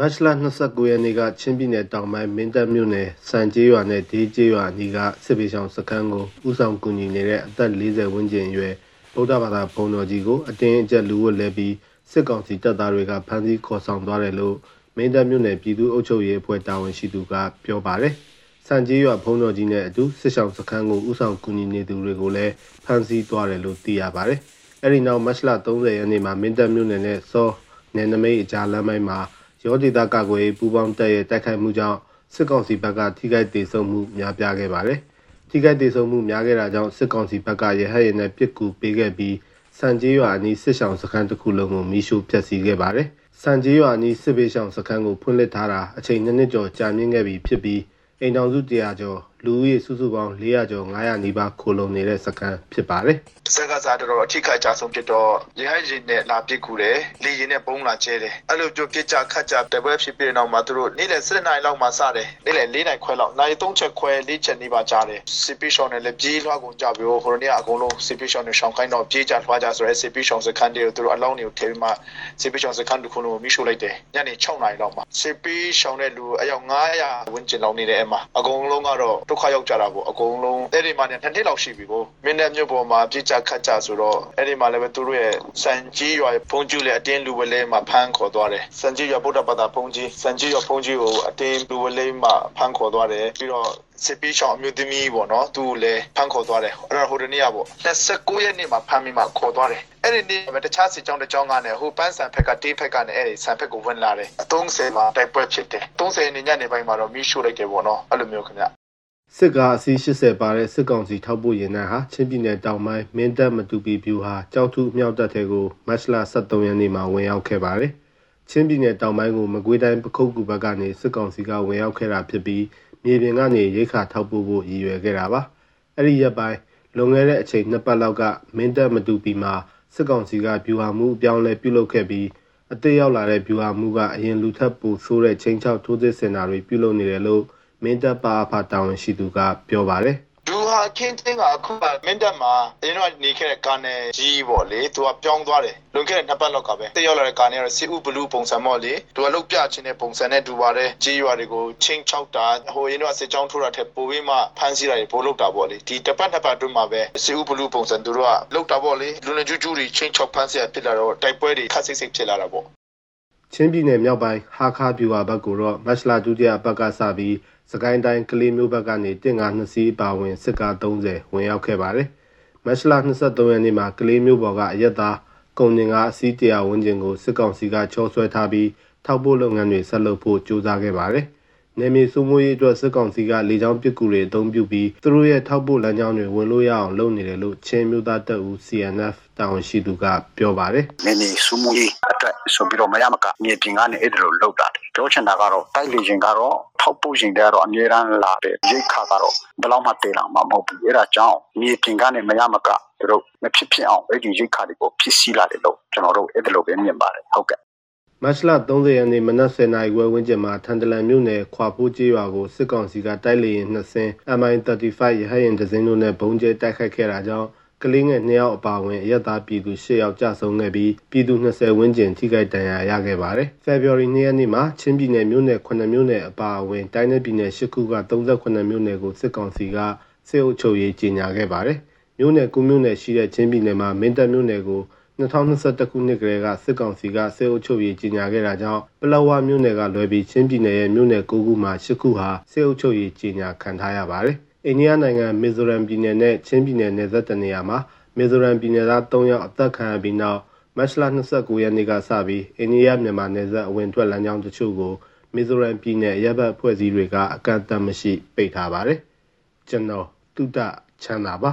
မတ်လ29ရက်နေ့ကချင်းပြည်နယ်တောင်ပိုင်းမင်းတပ်မြို့နယ်စံကျေးရွာနဲ့ဒေးကျေးရွာအနီးကစစ်ပေးဆောင်စခန်းကိုဥဆောင်ကူညီနေတဲ့အသက်40ဝန်းကျင်အရွယ်ဗုဒ္ဓဘာသာဘုန်းတော်ကြီးကိုအတင်းအကျပ်လူဝတ်လဲပြီးစစ်ကောင်စီတပ်သားတွေကဖမ်းဆီးခေါ်ဆောင်သွားတယ်လို့မင်းတပ်မြို့နယ်ပြည်သူ့အုပ်ချုပ်ရေးအဖွဲ့တာဝန်ရှိသူကပြောပါတယ်။စံကျေးရွာဘုန်းတော်ကြီးနဲ့အတူစစ်ဆောင်စခန်းကိုဥဆောင်ကူညီနေသူတွေကိုလည်းဖမ်းဆီးသွားတယ်လို့သိရပါတယ်။အဲဒီနောက်မတ်လ30ရက်နေ့မှာမင်းတပ်မြို့နယ်နဲ့စောနယ်နမိတ်အကြားလမ်းပိုင်းမှာ ရောဒေသကာကွယ်ရေးပူးပေါင်းတပ်ရဲ့တိုက်ခိုက်မှုကြောင့်စစ်ကောင်စီဘက်ကထိခိုက်ဒေဆုံးမှုများပြားခဲ့ပါတယ်။ထိခိုက်ဒေဆုံးမှုများခဲ့တာကြောင့်စစ်ကောင်စီဘက်ကရဟတ်ရဲနဲ့ပစ်ကူပေးခဲ့ပြီးစံကြေးရွာအနီးစစ်ဆောင်စခန်းတစ်ခုလုံးကိုမိရှို့ဖျက်ဆီးခဲ့ပါတယ်။စံကြေးရွာအနီးစစ်ပေးဆောင်စခန်းကိုဖွင့်လှစ်ထားတာအချိန်နှစ်နှစ်ကျော်ကြာမြင့်ခဲ့ပြီဖြစ်ပြီးအိမ်တော်စု100ကျော်လူဦးရေစုစုပေါင်း400ကျော်900နီးပါးခိုလုံနေတဲ့စခန်းဖြစ်ပါတယ်။တစ်ဆက်ကစားတော့အထိခိုက်ကြဆုံးဖြစ်တော့ရဟရင်နဲ့လာပစ်ကူတယ်လေရင်နဲ့ပုံးလာကျဲတယ်အဲ့လိုကြိုပြစ်ကြခတ်ကြတပွဲဖြစ်ပြီးတော့မှသူတို့နေ့လယ်7နာရီလောက်မှစတယ်နေ့လယ်4နာရီခွဲလောက်နိုင်3ချက်ခွဲ4ချက်နေပါကြားတယ်စီပီရှောင်းနဲ့လည်းပြေးလွှားကုန်ကြပြီးဟိုနေ့အကုန်လုံးစီပီရှောင်းနဲ့ရှောင်းခိုင်းတော့ပြေးကြလွှားကြဆိုရဲစီပီရှောင်းစခန်းတွေကိုသူတို့အလောင်းတွေကိုထည့်ပြီးမှစီပီရှောင်းစခန်းတစ်ခုလုံးကိုမိရှို့လိုက်တယ်ညနေ6နာရီလောက်မှစီပီရှောင်းတဲ့လူအယောက်900ဝန်းကျင်လောက်နေတယ်အဲ့မှာအကုန်လုံးကတော့ဒုက္ခရောက်ကြတာပေါ့အကုန်လုံးအဲ့ဒီမှာเนี่ยနှစ်နှစ်လောက်ရှိပြီကိုမင်းနဲ့မြို့ပေါ်မှာပြစ်ကြခတ်ကြဆိုတော့အဲ့ဒီမှာလည်းပဲသူတို့ရဲ့စံကြီးရွာဖုန်ကျူလည်းအတင်းလူဝလဲမှာဖမ်းခေါ်သွားတယ်စံကြီးရွာဗုဒ္ဓဘာသာဖုန်ကြီးစံကြီးရွာဖုန်ကြီးကိုအတင်းလူဝလဲမှာဖမ်းခေါ်သွားတယ်ပြီးတော့စစ်ပေးချောင်းအမျိုးသမီးပေါ့နော်သူ့ကိုလည်းဖမ်းခေါ်သွားတယ်အဲ့တော့ဟိုတနေ့ကပေါ့29ရက်နေ့မှာဖမ်းပြီးမှခေါ်သွားတယ်အဲ့ဒီနေ့မှာတခြားစစ်ကြောင်းတစ်ကြောင်းကနေဟိုပန်းဆန်ဖက်ကတေးဖက်ကနေအဲ့ဒီဆန်ဖက်ကိုဝင်လာတယ်အ30မှာတိုက်ပွဲဖြစ်တယ်30နေ့ညနေပိုင်းမှာတော့မိရှို့လိုက်တယ်ပေါ့နော်အဲ့လိုမျိုးခင်ဗျ စစ်ကားအစီး80ပါတဲ့စစ်ကောင်စီထောက်ပို့ရင်နှန်းဟာချင်းပြည်နယ်တောင်ပိုင်းမင်းတပ်မတူပီဗျူဟာကြောက်ထုအမြောက်တပ်ထဲကိုမတ်လ23ရက်နေ့မှာဝင်ရောက်ခဲ့ပါတယ်။ချင်းပြည်နယ်တောင်ပိုင်းကိုမကွေးတိုင်းပခုတ်ကူဘက်ကနေစစ်ကောင်စီကဝင်ရောက်ခဲ့တာဖြစ်ပြီးမြေပြင်ကနေရိခါထောက်ပို့ဖို့ရည်ရွယ်ခဲ့တာပါ။အဲ့ဒီရက်ပိုင်းလွန်ခဲ့တဲ့အချိန်နှစ်ပတ်လောက်ကမင်းတပ်မတူပီမှာစစ်ကောင်စီကဗျူဟာမှုအပြောင်းလဲပြုလုပ်ခဲ့ပြီးအသေးရောက်လာတဲ့ဗျူဟာမှုကအရင်လူထပ်ပူဆိုးတဲ့ချင်းချောက်ထိုးစစ်စင်တာတွေပြုလုပ်နေတယ်လို့ မင်းတပ်ပါအဖတာဝန်ရှိသူကပြောပါတယ်သူဟာခင်းတင်းကအခုမင်းတပ်မှာအရင်ကနေခဲ့တဲ့ကာနယ်ကြီးပေါ့လေသူကပြောင်းသွားတယ်လွန်ခဲ့တဲ့နှစ်ပတ်လောက်ကပဲတက်ရောက်လာတဲ့ကာနယ်ကတော့စီဥဘလူးပုံစံပေါ့လေသူကလုတ်ပြချင်းတဲ့ပုံစံနဲ့တူပါတယ်ကြီးရွာတွေကိုချင်းချောက်တာဟိုရင်တော့စစ်ကြောင်းထိုးတာထက်ပိုပြီးမှဖမ်းဆီးတာတွေပိုလုပ်တာပေါ့လေဒီတစ်ပတ်နှစ်ပတ်အတွင်းမှာပဲစီဥဘလူးပုံစံသူတို့ကလုတ်တာပေါ့လေလူနေကျူးကျူးတွေချင်းချောက်ဖမ်းဆီးရဖြစ်လာတော့တိုက်ပွဲတွေခက်စိတ်စိတ်ဖြစ်လာတာပေါ့ ချင်းပြည်နယ်မြောက်ပိုင်းဟာခါပြူဟာဘက်ကိုတော့မတ်လဒုတိယပတ်ကစပြီးစကိုင်းတိုင်းကလေးမျိုးဘက်ကနေတင့်ကား2စီးပါဝင်စစ်ကား30ဝင်ရောက်ခဲ့ပါတယ်။မတ်လ23ရက်နေ့မှာကလေးမျိုးပေါ်ကအရက်သားကုန်တင်ကားအစီးတရာဝန်းကျင်ကိုစစ်ကောင်စီကချောဆွဲထားပြီးထောက်ပို့လုပ်ငန်းတွေဆက်လုပ်ဖို့ကြိုးစားခဲ့ပါတယ်။ နေမီစုမိုးရေးအတွက်စစ်ကောင်စီကလေကြောင်းပစ်ကူတွေအသုံးပြုပြီးသူတို့ရဲ့ထောက်ပို့လမ်းကြောင်းတွေဝင်လို့ရအောင်လုပ်နေတယ်လို့ချင်းမျိုးသားတပ်ဦး CNF တာဝန်ရှိသူကပြောပါတယ်။နေနေစုမိုးရေးအတွက်ဆိုပြီးတော့မရမကမြေပြင်ကနေအဲ့ဒါလိုလုပ်တာတယ်။ပြောချင်တာကတော့တိုက်လေရင်ကတော့ထောက်ပို့ရင်တည်းကတော့အမြဲတမ်းလာတယ်ရိတ်ခါကတော့ဘယ်တော့မှတေးလာမှာမဟုတ်ဘူးအဲ့ဒါကြောင့်မြေပြင်ကနေမရမကသူတို့မဖြစ်ဖြစ်အောင်အဲ့ဒီရိတ်ခါတွေကိုဖြစ်စီလာတယ်လို့ကျွန်တော်တို့အဲ့ဒါလိုပဲမြင်ပါတယ်ဟုတ်ကဲ့ မတ်လ30ရက်နေ့မနက်10:00နာရီဝန်းကျင်မှာထန်တလန်မြို့နယ်ခွာဖိုးကျေးရွာကိုစစ်ကောင်စီကတိုက်လေရင်2ဆင်း MI35 ရဟတ်ယာဉ်တစ်စင်းတို့နဲ့ဘုံကျဲတိုက်ခိုက်ခဲ့တာကြောင့်ကလေးငယ်2ယောက်အပါအဝင်အရက်သားပြည်သူ10ယောက်ကြာဆုံးခဲ့ပြီးပြည်သူ20ဝန်းကျင်ထိခိုက်ဒဏ်ရာရခဲ့ပါတယ်။ February 2ရက်နေ့မှာချင်းပြည်နယ်မြို့နယ်9မြို့နယ်အပါအဝင်တိုင်းနယ်ပြည်နယ်10ခုက38မြို့နယ်ကိုစစ်ကောင်စီကစစ်အုပ်ချုပ်ရေးကြီးညာခဲ့ပါတယ်။မြို့နယ်9မြို့နယ်ရှိတဲ့ချင်းပြည်နယ်မှာမင်းတပ်မြို့နယ်ကို 2021ခုနှစ်ကလေးကစစ်ကောင်စီကစစ်အုပ်ချုပ်ရေးကြီးညာခဲ့တာကြောင့်ပလောဝမြို့နယ်ကလွဲပြီးချင်းပြည်နယ်ရဲ့မြို့နယ်9ခုမှာ10ခုဟာစစ်အုပ်ချုပ်ရေးကြီးညာခံထားရပါတယ်။အိန္ဒိယနိုင်ငံမီဇိုရမ်ပြည်နယ်နဲ့ချင်းပြည်နယ်နယ်စပ်တနေရာမှာမီဇိုရမ်ပြည်နယ်သား3ယောက်အသက်ခံရပြီးနောက်မတ်လ29ရက်နေ့ကစပြီးအိန္ဒိယမြန်မာနယ်စပ်အဝင်ထွက်လမ်းကြောင်းတချို့ကိုမီဇိုရမ်ပြည်နယ်ရပ်ဘက်ဖွဲ့စည်းတွေကအကန့်အသတ်မရှိပိတ်ထားပါတယ်ကျွန်တော်တုဒ္ဒချမ်းသာပါ